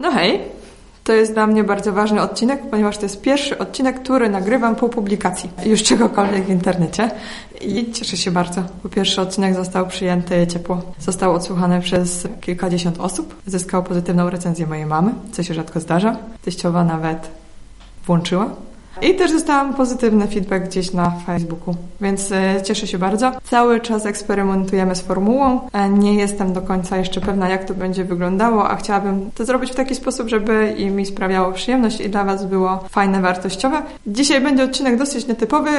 No hej, to jest dla mnie bardzo ważny odcinek, ponieważ to jest pierwszy odcinek, który nagrywam po publikacji już czegokolwiek w internecie i cieszę się bardzo, bo pierwszy odcinek został przyjęty ciepło. Został odsłuchany przez kilkadziesiąt osób, zyskał pozytywną recenzję mojej mamy, co się rzadko zdarza. Teściowa nawet włączyła. I też dostałam pozytywny feedback gdzieś na Facebooku, więc e, cieszę się bardzo. Cały czas eksperymentujemy z formułą. E, Nie jestem do końca jeszcze pewna, jak to będzie wyglądało, a chciałabym to zrobić w taki sposób, żeby i mi sprawiało przyjemność i dla Was było fajne, wartościowe. Dzisiaj będzie odcinek dosyć nietypowy,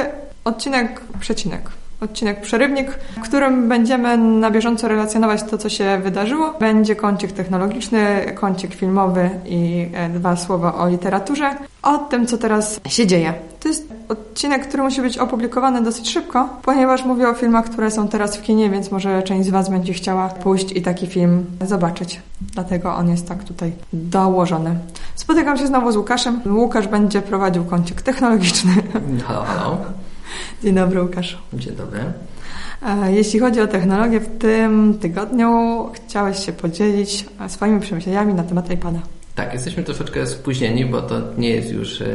odcinek przecinek odcinek Przerywnik, w którym będziemy na bieżąco relacjonować to, co się wydarzyło. Będzie kącik technologiczny, kącik filmowy i e, dwa słowa o literaturze, o tym, co teraz się dzieje. To jest odcinek, który musi być opublikowany dosyć szybko, ponieważ mówię o filmach, które są teraz w kinie, więc może część z Was będzie chciała pójść i taki film zobaczyć. Dlatego on jest tak tutaj dołożony. Spotykam się znowu z Łukaszem. Łukasz będzie prowadził kącik technologiczny. Halo, halo. Dzień dobry, Łukasz. Dzień dobry. E, Jeśli chodzi o technologię, w tym tygodniu chciałeś się podzielić e, swoimi przemyśleniami na temat iPada. Tak, jesteśmy troszeczkę spóźnieni, bo to nie jest już e,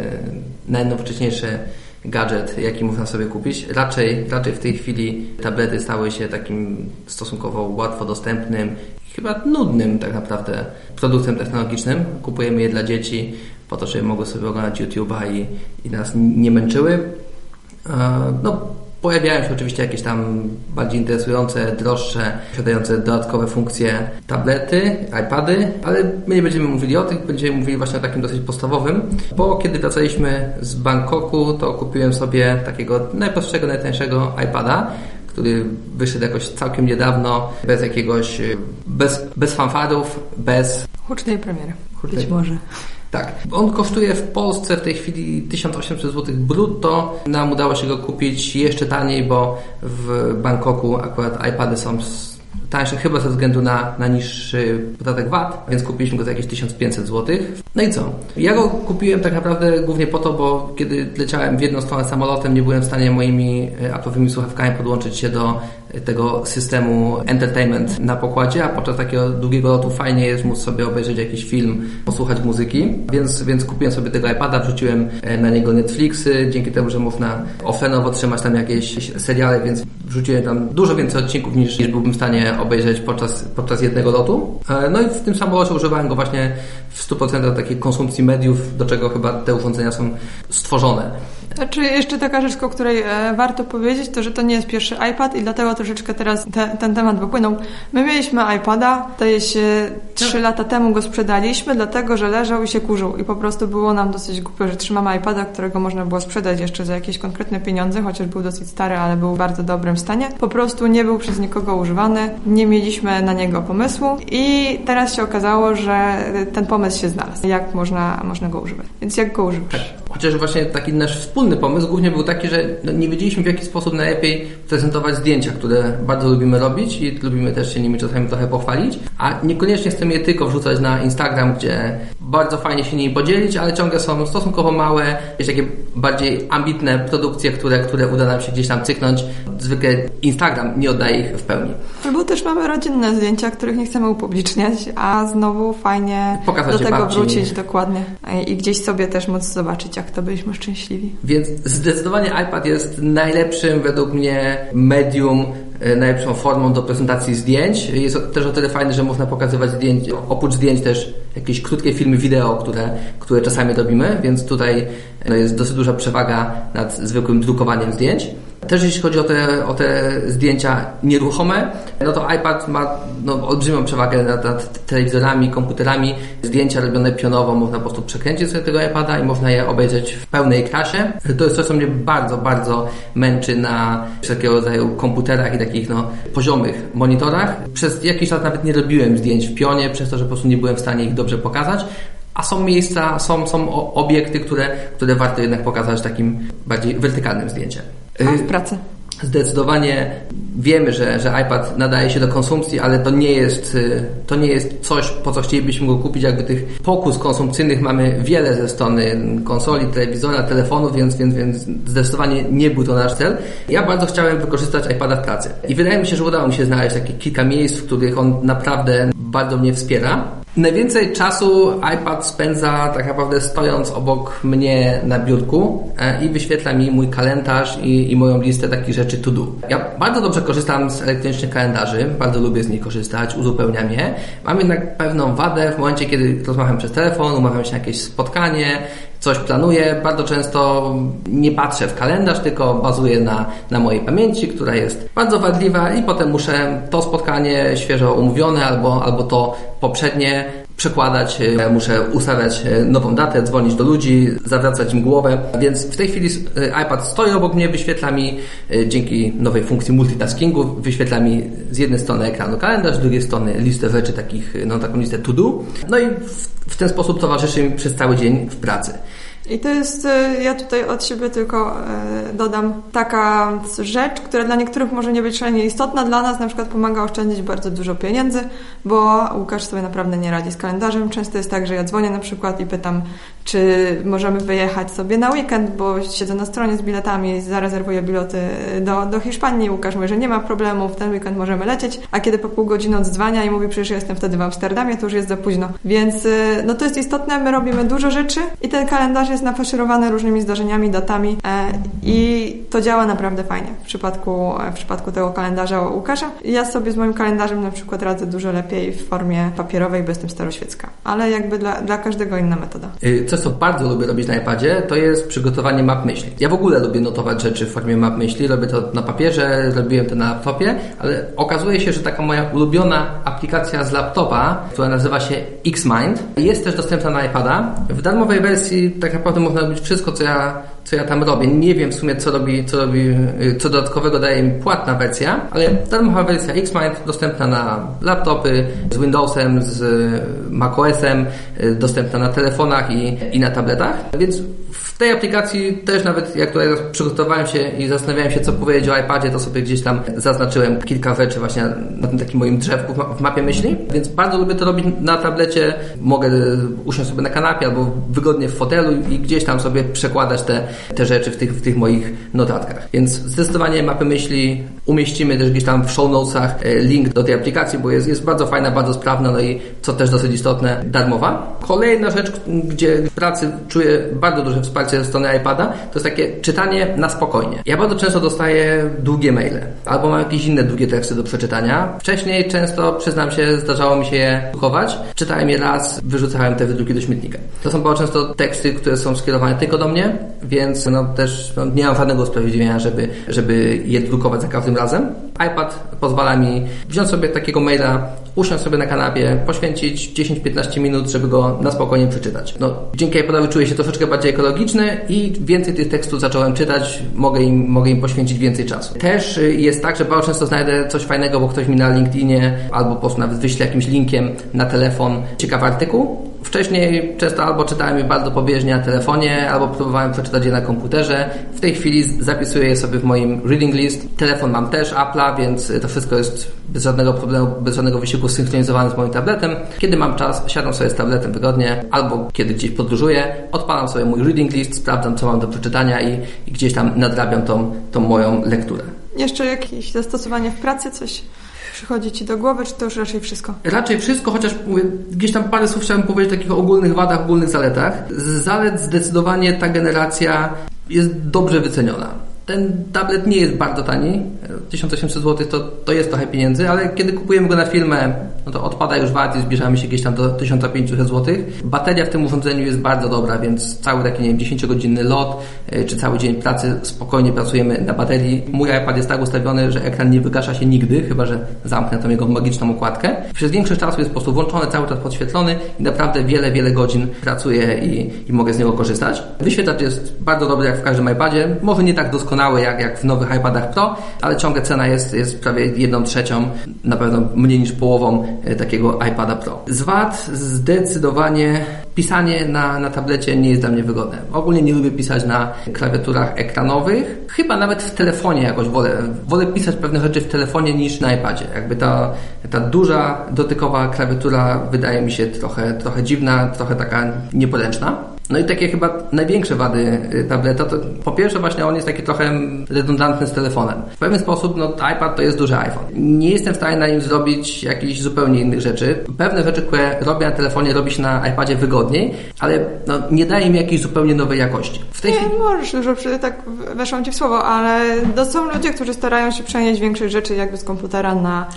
najnowocześniejszy gadżet, jaki można sobie kupić. Raczej, raczej w tej chwili tablety stały się takim stosunkowo łatwo dostępnym, chyba nudnym tak naprawdę produktem technologicznym. Kupujemy je dla dzieci po to, żeby mogły sobie oglądać YouTube'a i, i nas nie męczyły. E, No, pojawiają się oczywiście jakieś tam bardziej interesujące, droższe, posiadające dodatkowe funkcje tablety, iPady, ale my nie będziemy mówili o tych, będziemy mówili właśnie o takim dosyć podstawowym, bo kiedy wracaliśmy z Bangkoku, to kupiłem sobie takiego najprostszego, najtańszego iPada, który wyszedł jakoś całkiem niedawno, bez jakiegoś, bez, bez fanfarów, bez Hucznej premiery. Hucznej- Być może. Tak. On kosztuje w Polsce w tej chwili 1800 zł brutto. Nam udało się go kupić jeszcze taniej, bo w Bangkoku akurat iPady są tańsze chyba ze względu na, na niższy podatek VAT, więc kupiliśmy go za jakieś 1500 zł. No i co? Ja go kupiłem tak naprawdę głównie po to, bo kiedy leciałem w jedną stronę samolotem, nie byłem w stanie moimi e, Apple'owymi słuchawkami podłączyć się do tego systemu entertainment na pokładzie, a podczas takiego długiego lotu fajnie jest móc sobie obejrzeć jakiś film, posłuchać muzyki, więc, więc kupiłem sobie tego iPada, wrzuciłem e, na niego Netflixy, dzięki temu, że można offlinowo trzymać tam jakieś seriale, więc wrzuciłem tam dużo więcej odcinków niż, niż byłbym w stanie obejrzeć podczas, podczas jednego lotu. E, No i w tym samolocie używałem go właśnie w 100% takiej konsumpcji mediów, do czego chyba te urządzenia są stworzone. Znaczy jeszcze taka rzecz, o której e, warto powiedzieć, to że to nie jest pierwszy iPad i dlatego troszeczkę teraz te, ten temat wypłynął. My mieliśmy iPada, zdaje się trzy lata temu go sprzedaliśmy, dlatego że leżał i się kurzył i po prostu było nam dosyć głupio, że trzymamy iPada, którego można było sprzedać jeszcze za jakieś konkretne pieniądze, chociaż był dosyć stary, ale był w bardzo dobrym stanie. Po prostu nie był przez nikogo używany, nie mieliśmy na niego pomysłu i teraz się okazało, że ten pomysł się znalazł. Jak można, można go używać. Więc jak go używasz? Chociaż właśnie taki nasz wspólny pomysł głównie był taki, że no nie wiedzieliśmy w jaki sposób najlepiej prezentować zdjęcia, które bardzo lubimy robić i lubimy też się nimi czasami trochę pochwalić, a niekoniecznie chcemy je tylko wrzucać na Instagram, gdzie bardzo fajnie się nimi podzielić, ale ciągle są stosunkowo małe, jakieś takie bardziej ambitne produkcje, które, które uda nam się gdzieś tam cyknąć. Zwykle Instagram nie oddaje ich w pełni. Albo też mamy rodzinne zdjęcia, których nie chcemy upubliczniać, a znowu fajnie Pokazać do tego babci. wrócić dokładnie i gdzieś sobie też móc zobaczyć, jak to byliśmy szczęśliwi. Więc zdecydowanie iPad jest najlepszym według mnie medium, e, najlepszą formą do prezentacji zdjęć. Jest też o tyle fajny, że można pokazywać zdjęć, oprócz zdjęć też jakieś krótkie filmy wideo, które, które czasami robimy, więc tutaj no, jest dosyć duża przewaga nad zwykłym drukowaniem zdjęć. Też jeśli chodzi o te, o te zdjęcia nieruchome, no to iPad ma no, olbrzymią przewagę nad, nad telewizorami, komputerami. Zdjęcia robione pionowo można po prostu przekręcić sobie tego iPada i można je obejrzeć w pełnej krasie. To jest coś, co mnie bardzo, bardzo męczy na wszelkiego rodzaju komputerach i takich no, poziomych monitorach. Przez jakiś czas nawet nie robiłem zdjęć w pionie, przez to, że po prostu nie byłem w stanie ich dobrze pokazać. A są miejsca, są, są obiekty, które, które warto jednak pokazać takim bardziej wertykalnym zdjęciem. A Y, w pracy. Zdecydowanie wiemy, że, że iPad nadaje się do konsumpcji, ale to nie jest y, to nie jest coś, po co chcielibyśmy go kupić. Jakby tych pokus konsumpcyjnych mamy wiele ze strony konsoli, telewizora, telefonu, więc, więc, więc zdecydowanie nie był to nasz cel. Ja bardzo chciałem wykorzystać iPada w pracy. I wydaje mi się, że udało mi się znaleźć takie kilka miejsc, w których on naprawdę bardzo mnie wspiera. Najwięcej czasu iPad spędza tak naprawdę stojąc obok mnie na biurku e, i wyświetla mi mój kalendarz i, i moją listę takich rzeczy to do. Ja bardzo dobrze korzystam z elektronicznych kalendarzy, bardzo lubię z nich korzystać, uzupełniam je. Mam jednak pewną wadę w momencie, kiedy rozmawiam przez telefon, umawiam się na jakieś spotkanie, coś planuję, bardzo często nie patrzę w kalendarz, tylko bazuję na, na mojej pamięci, która jest bardzo wadliwa i potem muszę to spotkanie świeżo umówione albo, albo to poprzednie przekładać, e, muszę ustawiać e, nową datę, dzwonić do ludzi, zawracać im głowę, więc w tej chwili e, iPad stoi obok mnie, wyświetla mi dzięki nowej funkcji multitaskingu, wyświetla mi z jednej strony ekranu kalendarz, z drugiej strony listę rzeczy takich, no taką listę to do, no i w, w ten sposób towarzyszy mi przez cały dzień w pracy. I to jest, e, ja tutaj od siebie tylko e, dodam, taka rzecz, która dla niektórych może nie być szalenie istotna, dla nas na przykład pomaga oszczędzić bardzo dużo pieniędzy, bo Łukasz sobie naprawdę nie radzi z kalendarzem. Często jest tak, że ja dzwonię na przykład i pytam, czy możemy wyjechać sobie na weekend, bo siedzę na stronie z biletami, zarezerwuję bilety do, do Hiszpanii. Łukasz mówi, że nie ma problemu, w ten weekend możemy lecieć, a kiedy po pół godziny odzwania i mówi, przecież jestem wtedy w Amsterdamie, to już jest za późno. Więc e, no to jest istotne, my robimy dużo rzeczy i ten kalendarz jest nafaszerowane różnymi zdarzeniami, datami e, i to działa naprawdę fajnie w przypadku, w przypadku tego kalendarza Łukasza. Ja sobie z moim kalendarzem na przykład radzę dużo lepiej w formie papierowej, bo jestem staroświecka, ale jakby dla, dla każdego inna metoda. Y, coś, co bardzo lubię robić na iPadzie, to jest przygotowanie map myśli. Ja w ogóle lubię notować rzeczy w formie map myśli, robię to na papierze, robiłem to na laptopie, ale okazuje się, że taka moja ulubiona aplikacja z laptopa, która nazywa się Xmind, jest też dostępna na iPada. W darmowej wersji tak naprawdę można robić wszystko, co ja, co ja tam robię. Nie wiem w sumie, co robi, co robi, co dodatkowego daje mi płatna wersja, ale darmowa wersja Xmind dostępna na laptopy z Windowsem, z macOSem, dostępna na telefonach i, i na tabletach, więc w tej aplikacji też nawet jak tutaj przygotowałem się i zastanawiałem się, co powiedzieć o iPadzie, to sobie gdzieś tam zaznaczyłem kilka rzeczy właśnie na tym takim moim drzewku w mapie myśli, więc bardzo lubię to robić na tablecie. Mogę usiąść sobie na kanapie albo wygodnie w fotelu i gdzieś tam sobie przekładać te, te rzeczy w tych, w tych moich notatkach. Więc zdecydowanie mapy myśli umieścimy też gdzieś tam w show notesach e, link do tej aplikacji, bo jest, jest bardzo fajna, bardzo sprawna, no i co też dosyć istotne, darmowa. Kolejna rzecz, gdzie w pracy czuję bardzo duże wsparcie ze strony iPada, to jest takie czytanie na spokojnie. Ja bardzo często dostaję długie maile, albo mam jakieś inne długie teksty do przeczytania. Wcześniej często, przyznam się, zdarzało mi się je drukować. Czytałem je raz, wyrzucałem te wydruki do śmietnika. To są bardzo często teksty, które są skierowane tylko do mnie, więc no też no, nie mam żadnego usprawiedliwienia, żeby, żeby je drukować za każdym razem. iPad pozwala mi wziąć sobie takiego maila, usiąść sobie na kanapie, poświęcić 10-15 minut, żeby go na spokojnie przeczytać. No, dzięki iPadowi czuję się troszeczkę bardziej ekologiczny i więcej tych tekstów zacząłem czytać, mogę im, mogę im poświęcić więcej czasu. Też y, jest tak, że bardzo często znajdę coś fajnego, bo ktoś mi na LinkedInie albo po prostu nawet wyśle jakimś linkiem na telefon ciekawy artykuł Wcześniej często albo czytałem je bardzo pobieżnie na telefonie, albo próbowałem przeczytać je na komputerze. W tej chwili zapisuję je sobie w moim reading list. Telefon mam też Apple'a, więc to wszystko jest bez żadnego problemu, bez żadnego wysiłku synchronizowane z moim tabletem. Kiedy mam czas, siadam sobie z tabletem wygodnie, albo kiedy gdzieś podróżuję, odpalam sobie mój reading list, sprawdzam, co mam do przeczytania i, i gdzieś tam nadrabiam tą, tą moją lekturę. Jeszcze jakieś zastosowanie w pracy, coś przychodzi Ci do głowy, czy to już raczej wszystko? Raczej wszystko, chociaż gdzieś tam parę słów chciałem powiedzieć o takich ogólnych wadach, ogólnych zaletach. Z zalet zdecydowanie ta generacja jest dobrze wyceniona. Ten tablet nie jest bardzo tani. 1800 zł to, to jest trochę pieniędzy, ale kiedy kupujemy go na filmę, no to odpada już wart i zbliżamy się gdzieś tam do 1500 zł. Bateria w tym urządzeniu jest bardzo dobra, więc cały taki, nie wiem, 10-godzinny lot, e, czy cały dzień pracy spokojnie pracujemy na baterii. Mój iPad jest tak ustawiony, że ekran nie wygasza się nigdy, chyba że zamknę tą jego magiczną układkę. Przez większość czasu jest po prostu włączony, cały czas podświetlony i naprawdę wiele, wiele godzin pracuję i, i mogę z niego korzystać. Wyświetlacz jest bardzo dobry jak w każdym iPadzie, może nie tak doskonały jak, jak w nowych iPadach Pro, ale ciągle cena jest, jest prawie jedną trzecią, na pewno mniej niż połową E, takiego iPada Pro. Z wad zdecydowanie pisanie na, na tablecie nie jest dla mnie wygodne. Ogólnie nie lubię pisać na klawiaturach ekranowych. Chyba nawet w telefonie jakoś wolę. Wolę pisać pewne rzeczy w telefonie niż na iPadzie. Jakby ta, ta duża dotykowa klawiatura wydaje mi się trochę, trochę dziwna, trochę taka niepodręczna. No i takie chyba największe wady y, tableta to po pierwsze właśnie on jest taki trochę redundantny z telefonem. W pewien sposób no iPad to jest duży iPhone. Nie jestem w stanie na nim zrobić jakichś zupełnie innych rzeczy. Pewne rzeczy, które robię na telefonie robi się na iPadzie wygodniej, ale no, nie daje mi jakiejś zupełnie nowej jakości. W tej nie, chwili... możesz dużo, tak weszłam Ci w słowo, ale to są ludzie, którzy starają się przenieść większych rzeczy jakby z komputera na...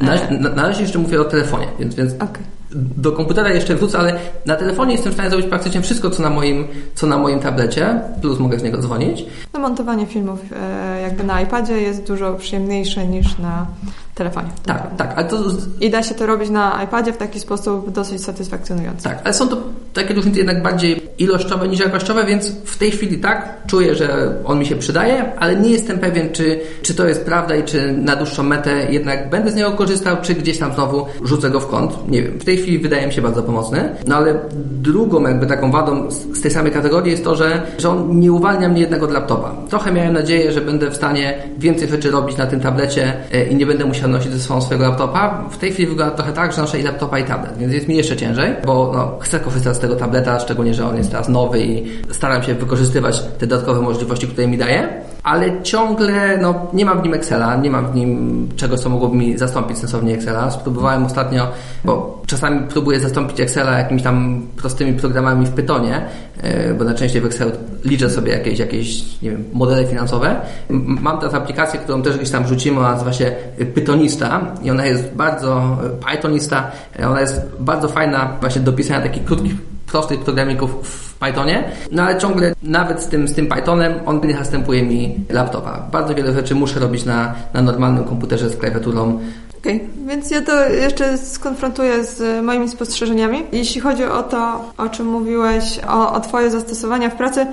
Na, na, na razie jeszcze mówię o telefonie, więc, więc okay do komputera jeszcze wrócę, ale na telefonie jestem w stanie zrobić praktycznie wszystko, co na moim, co na moim tablecie, plus mogę z niego dzwonić. No, montowanie filmów e, jakby na iPadzie jest dużo przyjemniejsze niż na telefonie. Tak, tak. Ale to... I da się to robić na iPadzie w taki sposób dosyć satysfakcjonujący. Tak, ale są to takie różnice jednak bardziej ilościowe niż jakościowe, więc w tej chwili tak, czuję, że on mi się przydaje, ale nie jestem pewien, czy, czy to jest prawda i czy na dłuższą metę jednak będę z niego korzystał, czy gdzieś tam znowu rzucę go w kąt. Nie wiem. W tej chwili wydaje mi się bardzo pomocny. No ale drugą jakby taką wadą z tej samej kategorii jest to, że, że on nie uwalnia mnie jednego od laptopa. Trochę miałem nadzieję, że będę w stanie więcej rzeczy robić na tym tablecie e, i nie będę musiał nosić ze sobą swojego laptopa. W tej chwili wygląda trochę tak, że noszę i laptopa i tablet, więc jest mi jeszcze ciężej, bo no, chcę korzystać z tego tableta, szczególnie, że on jest teraz nowy i staram się wykorzystywać te dodatkowe możliwości, które mi daje ale ciągle no, nie mam w nim Excela, nie mam w nim czegoś, co mogłoby mi zastąpić sensownie Excela. Spróbowałem ostatnio, bo czasami próbuję zastąpić Excela jakimiś tam prostymi programami w Pythonie, e, bo najczęściej w Excelu liczę sobie jakieś, jakieś nie wiem, modele finansowe. Mam teraz aplikację, którą też gdzieś tam rzucimy, nazywa się Pythonista i ona jest bardzo, e, Pythonista, e, ona jest bardzo fajna właśnie do pisania takich krótkich prostych programików w Pythonie, no ale ciągle nawet z tym, z tym Pythonem on nie zastępuje mi laptopa. Bardzo wiele rzeczy muszę robić na, na normalnym komputerze z klawiaturą okay. więc ja to jeszcze skonfrontuję z moimi spostrzeżeniami. Jeśli chodzi o to, o czym mówiłeś, o, o Twoje zastosowania w pracy,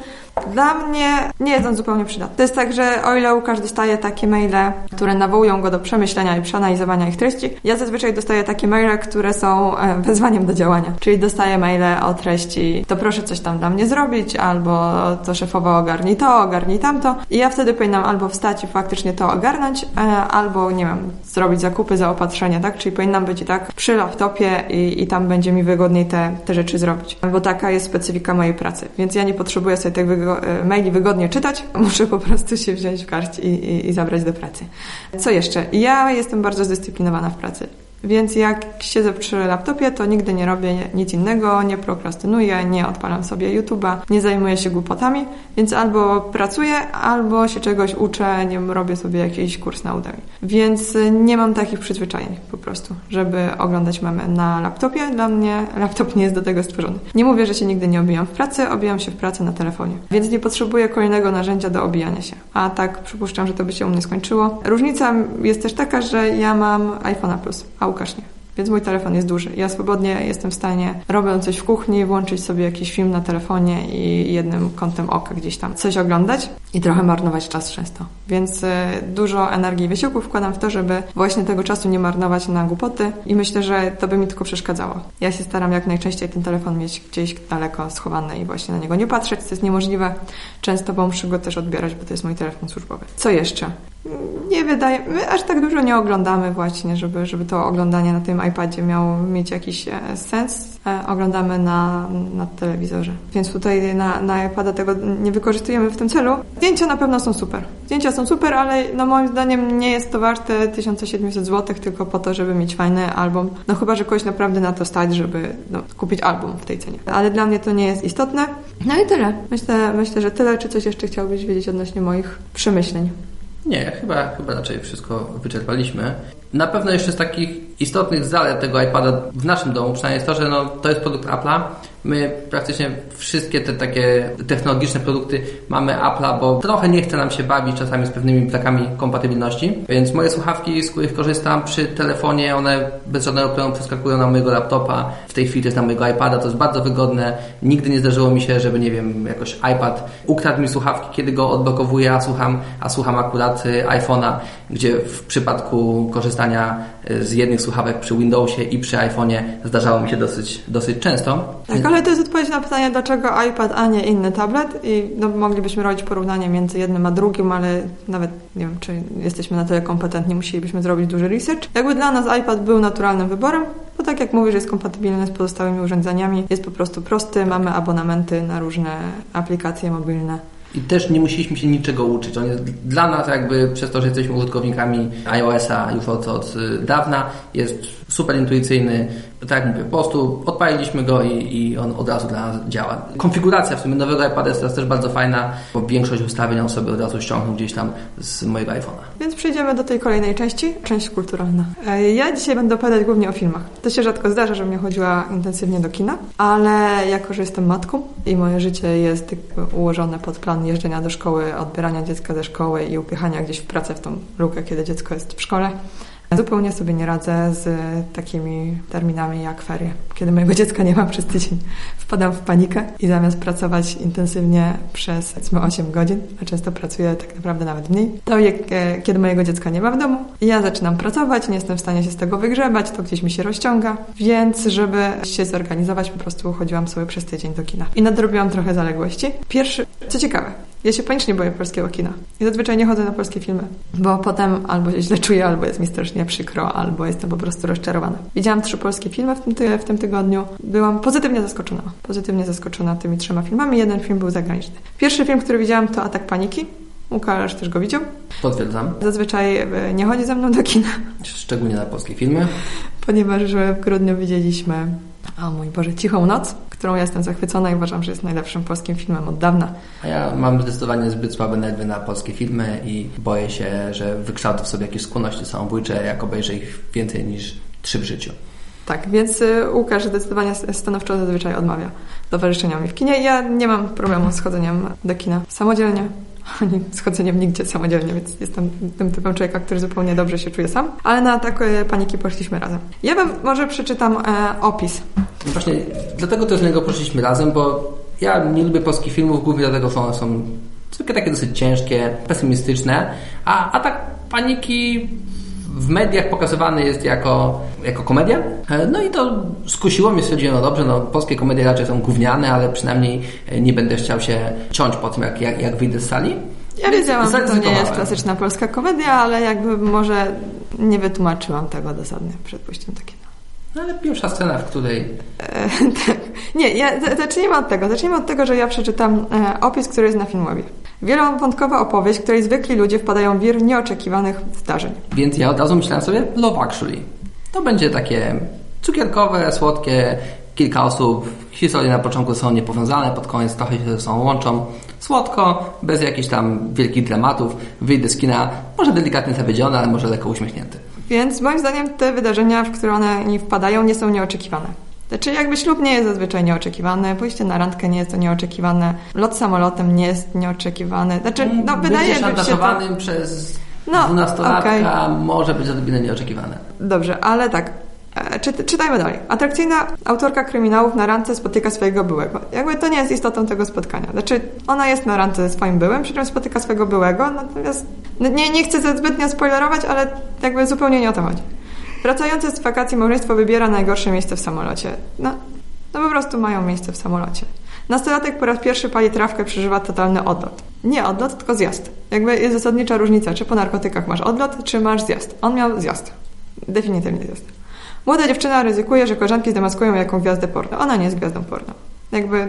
dla mnie nie jest on zupełnie przydatny. To jest tak, że o ile Łukasz dostaje takie maile, które nawołują go do przemyślenia i przeanalizowania ich treści, ja zazwyczaj dostaję takie maile, które są e, wezwaniem do działania. Czyli dostaję maile o treści, to proszę coś tam dla mnie zrobić, albo to szefowo ogarnij to, ogarnij tamto. I ja wtedy powinnam albo wstać i faktycznie to ogarnąć, e, albo, nie wiem, zrobić zakupy, zaopatrzenie, tak? Czyli powinnam być i tak przy laptopie i, i tam będzie mi wygodniej te, te rzeczy zrobić. Bo taka jest specyfika mojej pracy. Więc ja nie potrzebuję sobie tego E, maili wygodnie czytać, muszę po prostu się wziąć w garść i, i, i zabrać do pracy. Co jeszcze? Ja jestem bardzo zdyscyplinowana w pracy. Więc jak siedzę przy laptopie, to nigdy nie robię nic innego, nie prokrastynuję, nie odpalam sobie YouTube'a, nie zajmuję się głupotami, więc albo pracuję, albo się czegoś uczę, nie robię sobie jakiś kurs na Udemy. Więc nie mam takich przyzwyczajeń po prostu, żeby oglądać memy na laptopie. Dla mnie laptop nie jest do tego stworzony. Nie mówię, że się nigdy nie obijam w pracy, obijam się w pracy na telefonie. Więc nie potrzebuję kolejnego narzędzia do obijania się. A tak przypuszczam, że to by się u mnie skończyło. Różnica jest też taka, że ja mam iPhone'a Plus, a Łukasz nie. Więc mój telefon jest duży. Ja swobodnie jestem w stanie, robiąc coś w kuchni, włączyć sobie jakiś film na telefonie i jednym kątem oka gdzieś tam coś oglądać i trochę marnować czas często. Więc y, dużo energii i wysiłku wkładam w to, żeby właśnie tego czasu nie marnować na głupoty i myślę, że to by mi tylko przeszkadzało. Ja się staram jak najczęściej ten telefon mieć gdzieś daleko schowany i właśnie na niego nie patrzeć, co jest niemożliwe często, bo muszę go też odbierać, bo to jest mój telefon służbowy. Co jeszcze? Nie wydaje, my aż tak dużo nie oglądamy właśnie, żeby, żeby to oglądanie na tym iPadzie miało mieć jakiś e, sens. E, oglądamy na, na telewizorze. Więc tutaj na, na iPada tego nie wykorzystujemy w tym celu. Zdjęcia na pewno są super. Zdjęcia są super, ale no moim zdaniem nie jest to warte 1700 zł tylko po to, żeby mieć fajny album. No chyba, że kogoś naprawdę na to stać, żeby no, kupić album w tej cenie. Ale dla mnie to nie jest istotne. No i tyle. Myślę, myślę, że tyle. Czy coś jeszcze chciałbyś wiedzieć odnośnie moich przemyśleń? Nie, chyba, chyba raczej wszystko wyczerpaliśmy. Na pewno jeszcze z takich istotnych zalet tego iPada w naszym domu przynajmniej jest to, że no, to jest produkt Apple'a, My praktycznie wszystkie te takie technologiczne produkty mamy Apple'a, bo trochę nie chce nam się bawić czasami z pewnymi brakami kompatybilności. Więc moje słuchawki, z których korzystam przy telefonie, one bez żadnego problemu przeskakują na mojego laptopa. W tej chwili jest na mojego iPada, to jest bardzo wygodne. Nigdy nie zdarzyło mi się, żeby nie wiem, jakoś iPad ukradł mi słuchawki, kiedy go odblokowuję, a słucham, a słucham akurat y, iPhone'a, gdzie w przypadku korzystania y, z jednych słuchawek przy Windowsie i przy iPhone'ie zdarzało mi się dosyć, dosyć często. Tak, Ale to jest odpowiedź na pytanie, dlaczego iPad, a nie inny tablet i no, moglibyśmy robić porównanie między jednym a drugim, ale nawet nie wiem, czy jesteśmy na tyle kompetentni, musielibyśmy zrobić duży research. Jakby dla nas iPad był naturalnym wyborem, bo tak jak mówisz, jest kompatybilny z pozostałymi urządzeniami, jest po prostu prosty, mamy abonamenty na różne aplikacje mobilne. I też nie musieliśmy się niczego uczyć. On jest dla nas jakby przez to, że jesteśmy użytkownikami iOS-a już od, od dawna, jest super intuicyjny. Tak jak mówię, po prostu odpaliliśmy go i, i on od razu dla nas działa. Konfiguracja w sumie nowego iPada jest teraz też bardzo fajna, bo większość ustawień on sobie od razu ściągnął gdzieś tam z mojego iPhone'a. Więc przejdziemy do tej kolejnej części, część kulturalna. E, Ja dzisiaj będę opowiadać głównie o filmach. To się rzadko zdarza, żebym nie chodziła intensywnie do kina, ale jako, że jestem matką i moje życie jest jakby ułożone pod plan jeżdżenia do szkoły, odbierania dziecka ze szkoły i upychania gdzieś w pracę w tą lukę, kiedy dziecko jest w szkole, Zupełnie sobie nie radzę z takimi terminami jak ferie. Kiedy mojego dziecka nie ma przez tydzień, wpadam w panikę i zamiast pracować intensywnie przez powiedzmy 8 godzin, a często pracuję tak naprawdę nawet mniej, to jak, e, kiedy mojego dziecka nie ma w domu, ja zaczynam pracować, nie jestem w stanie się z tego wygrzebać, to gdzieś mi się rozciąga, więc żeby się zorganizować, po prostu chodziłam sobie przez tydzień do kina. I nadrobiłam trochę zaległości. Pierwszy, co ciekawe, ja się panicznie boję polskiego kina. I zazwyczaj nie chodzę na polskie filmy, bo potem albo się źle czuję, albo jest mi strasznie przykro, albo jestem po prostu rozczarowana. Widziałam trzy polskie filmy w tym, ty- w tym tygodniu. Byłam pozytywnie zaskoczona. Pozytywnie zaskoczona tymi trzema filmami. Jeden film był zagraniczny. Pierwszy film, który widziałam, to Atak Paniki. Łukasz też go widział. Potwierdzam. Zazwyczaj e, nie chodzi ze mną do kina, Szczególnie na polskie filmy. ponieważ w grudniu widzieliśmy, o mój Boże, Cichą Noc, którą ja jestem zachwycona i uważam, że jest najlepszym polskim filmem od dawna. A ja mam zdecydowanie zbyt słabe nerwy na polskie filmy i boję się, że wykształcę w sobie jakieś skłonności samobójcze, jak obejrzę ich więcej niż trzy w życiu. Tak, więc y, Łukasz zdecydowanie stanowczo zazwyczaj odmawia towarzyszenia mi w kinie. Ja nie mam problemu z chodzeniem do kina samodzielnie, ani z chodzeniem nigdzie samodzielnie, więc jestem tym typem człowieka, który zupełnie dobrze się czuje sam. Ale na atak paniki poszliśmy razem. Ja wam może przeczytam e, opis. No właśnie, dlatego też na niego poszliśmy razem, bo ja nie lubię polskich filmów, głównie dlatego, że one są zwykle takie dosyć ciężkie, pesymistyczne, a atak paniki w mediach pokazywany jest jako, jako komedia. E, No i to skusiło mnie, stwierdziłem, no dobrze, no polskie komedie raczej są gówniane, ale przynajmniej e, nie będę chciał się ciąć po tym, jak, jak, jak wyjdę z sali. Ja wiedziałam, że to nie jest klasyczna polska komedia, ale jakby może nie wytłumaczyłam tego dosadnie przed pójściem do kina. No ale pierwsza scena, w której E, tak. Nie, ja, zacznijmy od tego. Zacznijmy od tego, że ja przeczytam opis, który jest na Filmwebie. Wielowątkowa opowieść, której zwykli ludzie wpadają w wir nieoczekiwanych zdarzeń. Więc ja od razu myślałem sobie Love Actually. To będzie takie cukierkowe, słodkie, kilka osób. Historie na początku są niepowiązane, pod koniec trochę się ze sobą łączą. Słodko, bez jakichś tam wielkich dramatów. Wyjdę z kina, może delikatnie zawiedziony, ale może lekko uśmiechnięty. Więc moim zdaniem te wydarzenia, w które one nie wpadają, nie są nieoczekiwane. Znaczy jakby ślub nie jest zazwyczaj nieoczekiwany, pójście na randkę nie jest to nieoczekiwane, lot samolotem nie jest nieoczekiwany. Znaczy, no wydaje mi się to... przez No, dwunastolatka może być odrobinę nieoczekiwane. Dobrze, ale tak. E, Czy, czytajmy dalej. Atrakcyjna autorka kryminałów na randce spotyka swojego byłego. Jakby to nie jest istotą tego spotkania. Znaczy, ona jest na randce ze swoim byłym, przy czym spotyka swojego byłego, natomiast no nie, nie chcę zbytnio spoilerować, ale jakby zupełnie nie o to chodzi. Wracające z wakacji małżeństwo wybiera najgorsze miejsce w samolocie. No, no po prostu mają miejsce w samolocie. Nastolatek po raz pierwszy pali trawkę, przeżywa totalny odlot. Nie odlot, tylko zjazd. Jakby jest zasadnicza różnica, czy po narkotykach masz odlot, czy masz zjazd. On miał zjazd. Definitywnie zjazd. Młoda dziewczyna ryzykuje, że koleżanki zdemaskują jaką gwiazdę porno. Ona nie jest gwiazdą porno. Jakby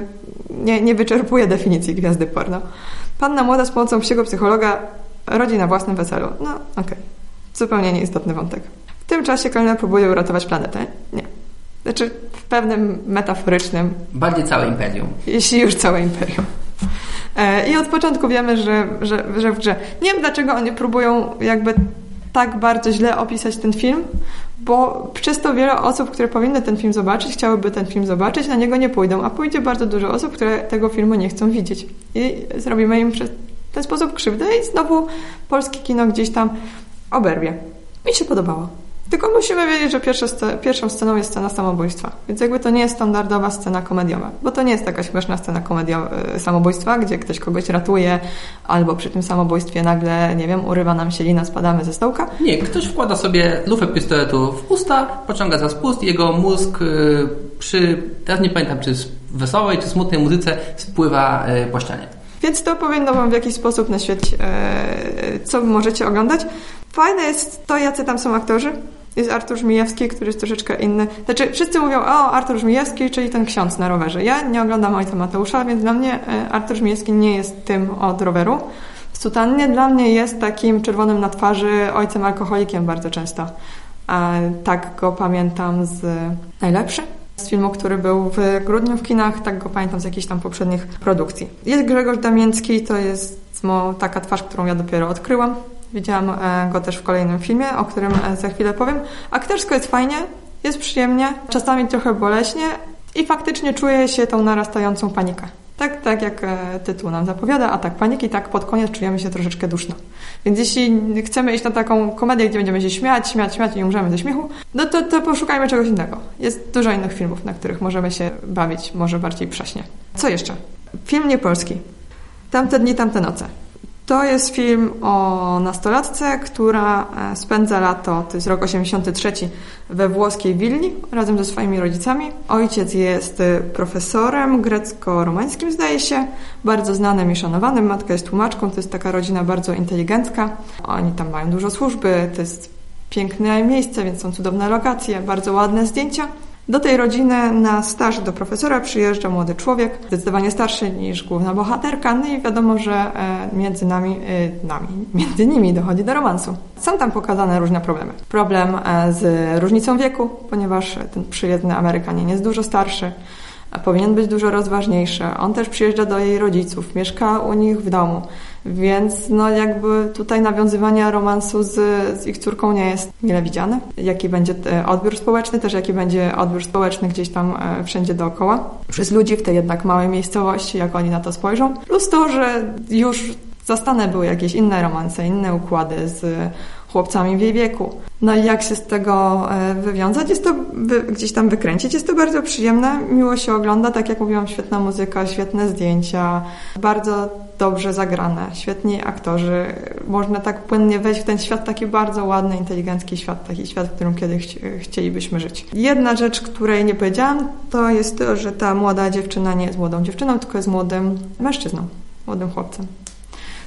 nie, nie wyczerpuje definicji gwiazdy porno. Panna młoda z pomocą psiego psychologa rodzi na własnym weselu. No, okej. Zupełnie nieistotny wątek. W tym czasie kelner próbuje uratować planetę. Nie. Znaczy, w pewnym metaforycznym, Bardziej całe imperium. jeśli już całe imperium. E, I od początku wiemy, że, że, że w grze. Nie wiem, dlaczego oni próbują jakby tak bardzo źle opisać ten film, bo przez to wiele osób, które powinny ten film zobaczyć, chciałyby ten film zobaczyć, na niego nie pójdą, a pójdzie bardzo dużo osób, które tego filmu nie chcą widzieć. I zrobimy im przez ten sposób krzywdę i znowu polskie kino gdzieś tam oberwie. Mi się podobało. Tylko musimy wiedzieć, że pierwszą sceną jest scena samobójstwa. Więc jakby to nie jest standardowa scena komediowa. Bo to nie jest taka śmieszna scena komedio- e, samobójstwa, gdzie ktoś kogoś ratuje, albo przy tym samobójstwie nagle, nie wiem, urywa nam się lina, spadamy ze stołka. Nie, ktoś wkłada sobie lufę pistoletu w usta, pociąga za spust jego mózg y, przy, teraz nie pamiętam czy wesołej czy smutnej muzyce spływa e, po ścianie. Więc to powinno Wam w jakiś sposób naświetlić, e, co możecie oglądać. Fajne jest to, jacy tam są aktorzy. Jest Artur Żmijewski, który jest troszeczkę inny. Znaczy, wszyscy mówią, o, Artur Żmijewski, czyli ten ksiądz na rowerze. Ja nie oglądam Ojca Mateusza, więc dla mnie e, Artur Żmijewski nie jest tym od roweru. W sutannie dla mnie jest takim czerwonym na twarzy ojcem alkoholikiem bardzo często. A tak go pamiętam z najlepszy. Z filmu, który był w grudniu w kinach, tak go pamiętam z jakichś tam poprzednich produkcji. Jest Grzegorz Damięcki, to jest taka twarz, którą ja dopiero odkryłam. Widziałam e, go też w kolejnym filmie, o którym e, za chwilę powiem. Aktorsko jest fajnie, jest przyjemnie, czasami trochę boleśnie i faktycznie czuję się tą narastającą panikę. Tak, tak jak e, tytuł nam zapowiada, a tak paniki, tak pod koniec czujemy się troszeczkę duszno. Więc jeśli chcemy iść na taką komedię, gdzie będziemy się śmiać, śmiać, śmiać i umrzemy ze śmiechu, no to, to poszukajmy czegoś innego. Jest dużo innych filmów, na których możemy się bawić, może bardziej prześnie. Co jeszcze? Film niepolski. Tamte dni, tamte noce. To jest film o nastolatce, która e, spędza lato, to jest rok 83, we włoskiej willi razem ze swoimi rodzicami. Ojciec jest e, profesorem grecko-romańskim, zdaje się, bardzo znanym i szanowanym. Matka jest tłumaczką, to jest taka rodzina bardzo inteligencka. Oni tam mają dużo służby, to jest piękne miejsce, więc są cudowne lokacje, bardzo ładne zdjęcia. Do tej rodziny na staż do profesora przyjeżdża młody człowiek, zdecydowanie starszy niż główna bohaterka, no i wiadomo, że e, między nami, e, nami, między nimi dochodzi do romansu. Są tam pokazane różne problemy. Problem e, z różnicą wieku, ponieważ ten przyjezdny Amerykanin jest dużo starszy, powinien być dużo rozważniejszy. On też przyjeżdża do jej rodziców, mieszka u nich w domu. Więc no jakby tutaj nawiązywanie romansu z, z ich córką nie jest mile widziane. Jaki będzie e, odbiór społeczny, też jaki będzie odbiór społeczny gdzieś tam e, wszędzie dookoła. Przez ludzi w tej jednak małej miejscowości, jak oni na to spojrzą. Plus to, że już zastane były jakieś inne romanse, inne układy z chłopcami w jej wieku. No i jak się z tego e, wywiązać? Jest to gdzieś tam wykręcić. Jest to bardzo przyjemne, miło się ogląda, tak jak mówiłam, świetna muzyka, świetne zdjęcia, bardzo dobrze zagrane, świetni aktorzy. Można tak płynnie wejść w ten świat, taki bardzo ładny, inteligencki świat, taki świat, w którym kiedyś chcielibyśmy żyć. Jedna rzecz, której nie powiedziałam, to jest to, że ta młoda dziewczyna nie jest młodą dziewczyną, tylko jest młodym mężczyzną, młodym chłopcem.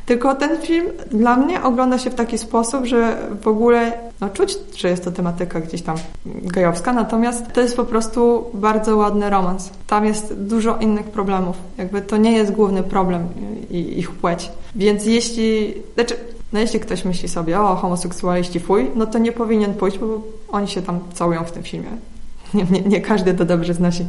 Tylko ten film dla mnie ogląda się w taki sposób, że w ogóle no, czuć, że jest to tematyka gdzieś tam gejowska, natomiast to jest po prostu bardzo ładny romans. Tam jest dużo innych problemów. Jakby to nie jest główny problem ich płeć. Więc jeśli... Znaczy, no jeśli ktoś myśli sobie, o, homoseksualiści fuj, no to nie powinien pójść, bo oni się tam całują w tym filmie. Nie, nie, nie, każdy to dobrze znosi.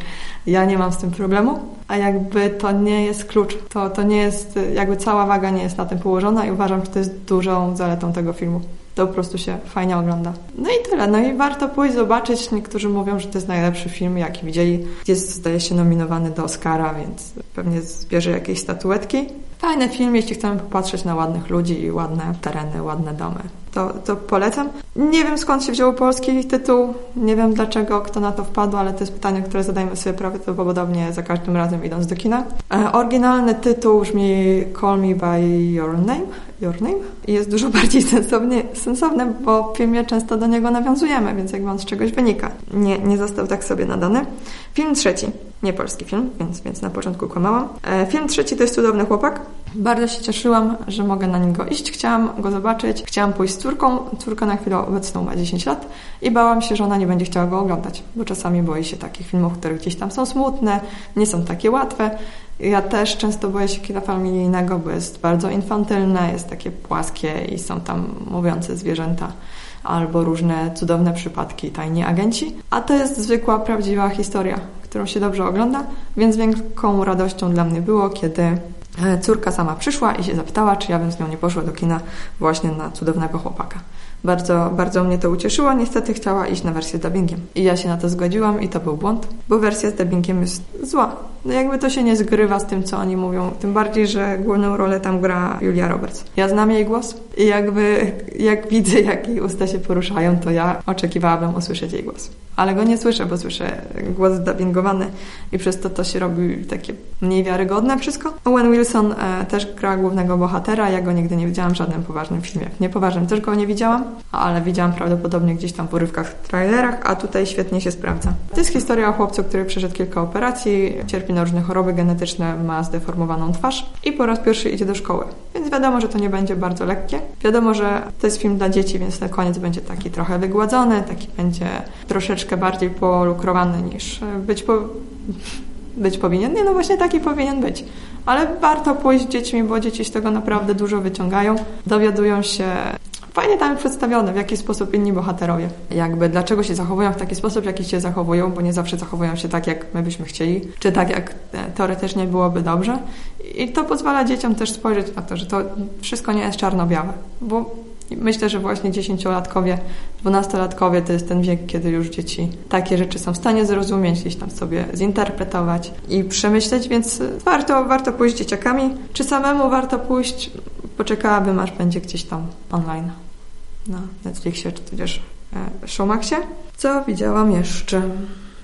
Ja nie mam z tym problemu, a jakby to nie jest klucz. To, to nie jest, jakby cała waga nie jest na tym położona i uważam, że to jest dużą zaletą tego filmu. To po prostu się fajnie ogląda. No i tyle. No i warto pójść zobaczyć. Niektórzy mówią, że to jest najlepszy film, jaki widzieli. Jest, zdaje się, nominowany do Oscara, więc pewnie zbierze jakieś statuetki. Fajny film, jeśli chcemy popatrzeć na ładnych ludzi i ładne tereny, ładne domy to, to polecam. Nie wiem skąd się wziął polski tytuł, nie wiem dlaczego, kto na to wpadł, ale to jest pytanie, które zadajemy sobie prawdopodobnie za każdym razem idąc do kina. E, oryginalny tytuł brzmi Call Me By Your Name, Your Name i jest dużo bardziej sensowny, sensowny, bo w filmie często do niego nawiązujemy, więc jakby on z czegoś wynika. Nie, nie został tak sobie nadany. Film trzeci, nie polski film, więc, więc na początku kłamałam. E, film trzeci to jest Cudowny Chłopak. Bardzo się cieszyłam, że mogę na niego iść. Chciałam go zobaczyć, chciałam pójść z córką. Córka na chwilę obecną ma 10 lat i bałam się, że ona nie będzie chciała go oglądać, bo czasami boi się takich filmów, które gdzieś tam są smutne, nie są takie łatwe. Ja też często boję się kina familijnego, bo jest bardzo infantylne, jest takie płaskie i są tam mówiące zwierzęta albo różne cudowne przypadki, tajni agenci. A to jest zwykła, prawdziwa historia, którą się dobrze ogląda, więc wielką radością dla mnie było, kiedy e, córka sama przyszła i się zapytała, czy ja bym z nią nie poszła do kina właśnie na cudownego chłopaka. Bardzo, bardzo mnie to ucieszyło. Niestety chciała iść na wersję z dubbingiem. I ja się na to zgodziłam i to był błąd, bo wersja z dubbingiem jest zła. No jakby to się nie zgrywa z tym, co oni mówią. Tym bardziej, że główną rolę tam gra Julia Roberts. Ja znam jej głos i jakby jak widzę, jak jej usta się poruszają, to ja oczekiwałabym usłyszeć jej głos. ale go nie słyszę, bo słyszę głos dubbingowany i przez to to się robi takie mniej wiarygodne wszystko. Owen Wilson e, też gra głównego bohatera, ja go nigdy nie widziałam w żadnym poważnym filmie. Niepoważnym też go nie widziałam, ale widziałam prawdopodobnie gdzieś tam w porywkach w trailerach, a tutaj świetnie się sprawdza. To jest historia o chłopcu, który przeszedł kilka operacji, cierpi na różne choroby genetyczne, ma zdeformowaną twarz i po raz pierwszy idzie do szkoły. Więc wiadomo, że to nie będzie bardzo lekkie. Wiadomo, że to jest film dla dzieci, więc na koniec będzie taki trochę wygładzony, taki będzie troszeczkę bardziej polukrowany niż być, po... być powinien. Nie, no właśnie taki powinien być. Ale warto pójść z dziećmi, bo dzieci z tego naprawdę dużo wyciągają. Dowiadują się fajnie tam przedstawione, w jaki sposób inni bohaterowie. Jakby dlaczego się zachowują w taki sposób, w jaki się zachowują, bo nie zawsze zachowują się tak, jak my byśmy chcieli, czy tak, jak e, teoretycznie byłoby dobrze. I to pozwala dzieciom też spojrzeć na to, że to wszystko nie jest czarno-białe, bo Myślę, że właśnie dziesięciolatkowie, dwunastolatkowie to jest ten wiek, kiedy już dzieci takie rzeczy są w stanie zrozumieć, gdzieś tam sobie zinterpretować i przemyśleć, więc warto, warto pójść dzieciakami. Czy samemu warto pójść? Poczekałabym, aż będzie gdzieś tam online na Netflixie, czy tudzież e, Showmaxie. Co widziałam jeszcze?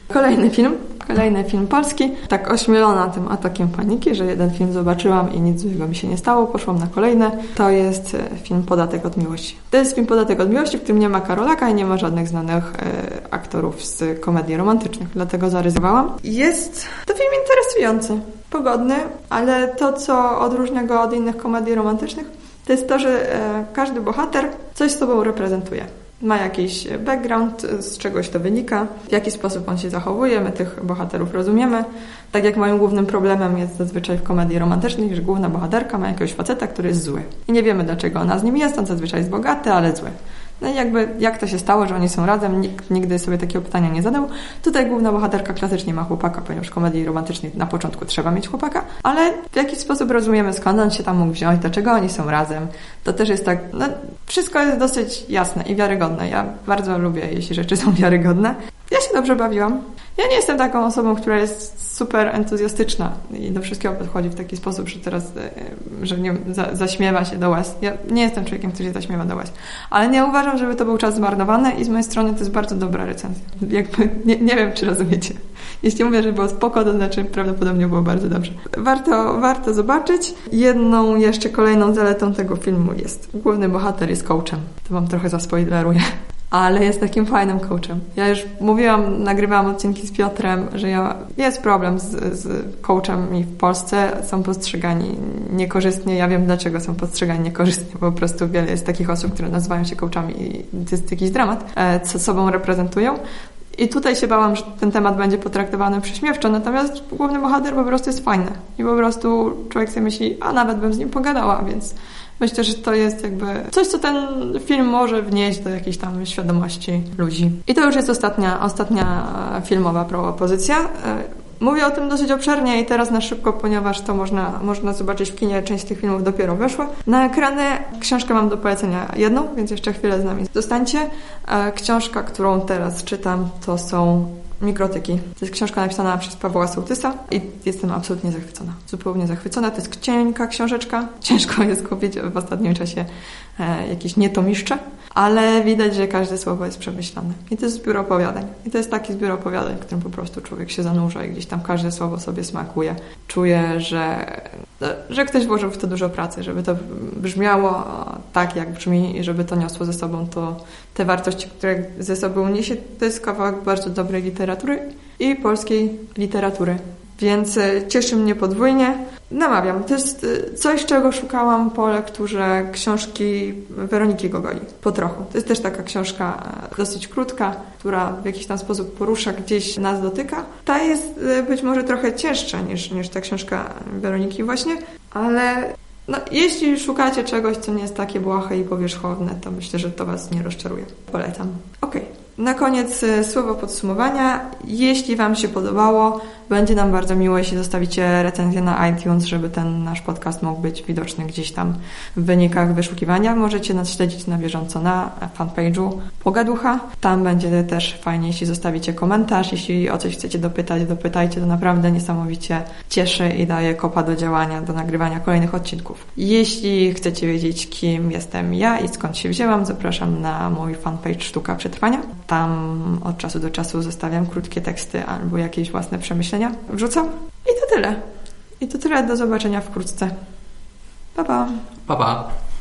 Kolejny film, kolejny film polski. Tak ośmielona tym atakiem paniki, że jeden film zobaczyłam i nic złego mi się nie stało, poszłam na kolejne. To jest e, film Podatek od Miłości. To jest film Podatek od Miłości, w którym nie ma Karolaka i nie ma żadnych znanych e, aktorów z komedii romantycznych, dlatego zaryzykowałam. Jest to film interesujący, pogodny, ale to, co odróżnia go od innych komedii romantycznych, to jest to, że e, każdy bohater coś z sobą reprezentuje ma jakiś background, z czegoś to wynika, w jaki sposób on się zachowuje, my tych bohaterów rozumiemy. Tak jak moim głównym problemem jest zazwyczaj w komedii romantycznej, że główna bohaterka ma jakiegoś faceta, który jest zły. I nie wiemy dlaczego ona z nim jest, on zazwyczaj jest bogaty, ale zły. No i jakby jak to się stało, że oni są razem, nikt nigdy sobie takiego pytania nie zadał. Tutaj główna bohaterka klasycznie ma chłopaka, ponieważ komedii romantycznej na początku trzeba mieć chłopaka, ale w jakiś sposób rozumiemy skąd on się tam mógł wziąć, dlaczego oni są razem. To też jest tak, no wszystko jest dosyć jasne i wiarygodne. Ja bardzo lubię, jeśli rzeczy są wiarygodne. Ja się dobrze bawiłam. Ja nie jestem taką osobą, która jest super entuzjastyczna i do wszystkiego podchodzi w taki sposób, że teraz, e, że nie za, zaśmiewa się do łez. Ja nie jestem człowiekiem, który się zaśmiewa do łez. Ale nie uważam, żeby to był czas zmarnowany i z mojej strony to jest bardzo dobra recenzja. Jakby, nie, nie wiem, czy rozumiecie. Jeśli mówię, że było spoko, to znaczy prawdopodobnie było bardzo dobrze. Warto, warto zobaczyć. Jedną jeszcze kolejną zaletą tego filmu jest główny bohater jest coachem. To wam trochę zaspoileruję ale jest takim fajnym coachem. Ja już mówiłam, nagrywałam odcinki z Piotrem, że ja, jest problem z, z coachem w Polsce. Są postrzegani niekorzystnie. Ja wiem, dlaczego są postrzegani niekorzystnie. Po prostu wiele jest takich osób, które nazywają się coachami i to jest jakiś dramat, e, co sobą reprezentują. I tutaj się bałam, że ten temat będzie potraktowany prześmiewczo, natomiast główny bohater po prostu jest fajny. I po prostu człowiek sobie myśli, a nawet bym z nim pogadała, więc Myślę, że to jest jakby coś, co ten film może wnieść do jakiejś tam świadomości ludzi. I to już jest ostatnia, ostatnia filmowa propozycja. Mówię o tym dosyć obszernie i teraz na szybko, ponieważ to można, można zobaczyć w kinie, część tych filmów dopiero weszła. Na ekrany książkę mam do polecenia jedną, więc jeszcze chwilę z nami zostańcie. Książka, którą teraz czytam, to są Mikrotyki. To jest książka napisana przez Pawła Sołtysa i jestem absolutnie zachwycona. Zupełnie zachwycona. To jest cienka książeczka. Ciężko jest kupić w ostatnim czasie e, jakieś nietomiszcze, ale widać, że każde słowo jest przemyślane. I to jest zbiór opowiadań. I to jest taki zbiór opowiadań, w którym po prostu człowiek się zanurza i gdzieś tam każde słowo sobie smakuje. Czuje, że, że ktoś włożył w to dużo pracy, żeby to brzmiało tak, jak brzmi i żeby to niosło ze sobą to, te wartości, które ze sobą niesie. To jest kawałek bardzo dobrej literatury i polskiej literatury. Więc e, cieszy mnie podwójnie. Namawiam. To jest e, coś, czego szukałam po lekturze książki Weroniki Gogoli. Po trochu. To jest też taka książka e, dosyć krótka, która w jakiś tam sposób porusza, gdzieś nas dotyka. Ta jest być może trochę cięższa niż, niż ta książka Weroniki właśnie, ale no, jeśli szukacie czegoś, co nie jest takie błahe i powierzchowne, to myślę, że to Was nie rozczaruje. Polecam. Okej. Okay. Na koniec e, słowo podsumowania. Jeśli Wam się podobało, będzie nam bardzo miło, jeśli zostawicie recenzję na iTunes, żeby ten nasz podcast mógł być widoczny gdzieś tam w wynikach wyszukiwania. Możecie nas śledzić na bieżąco na fanpage'u Pogaducha. Tam będzie też fajnie, jeśli zostawicie komentarz. Jeśli o coś chcecie dopytać, dopytajcie. To naprawdę niesamowicie cieszy i daje kopa do działania, do nagrywania kolejnych odcinków. Jeśli chcecie wiedzieć, kim jestem ja i skąd się wzięłam, zapraszam na mój fanpage Sztuka Przetrwania. Tam od czasu do czasu zostawiam krótkie teksty albo jakieś własne przemyślenia. Wrzucam i to tyle. I to tyle. Do zobaczenia wkrótce. Pa, pa. Pa, pa.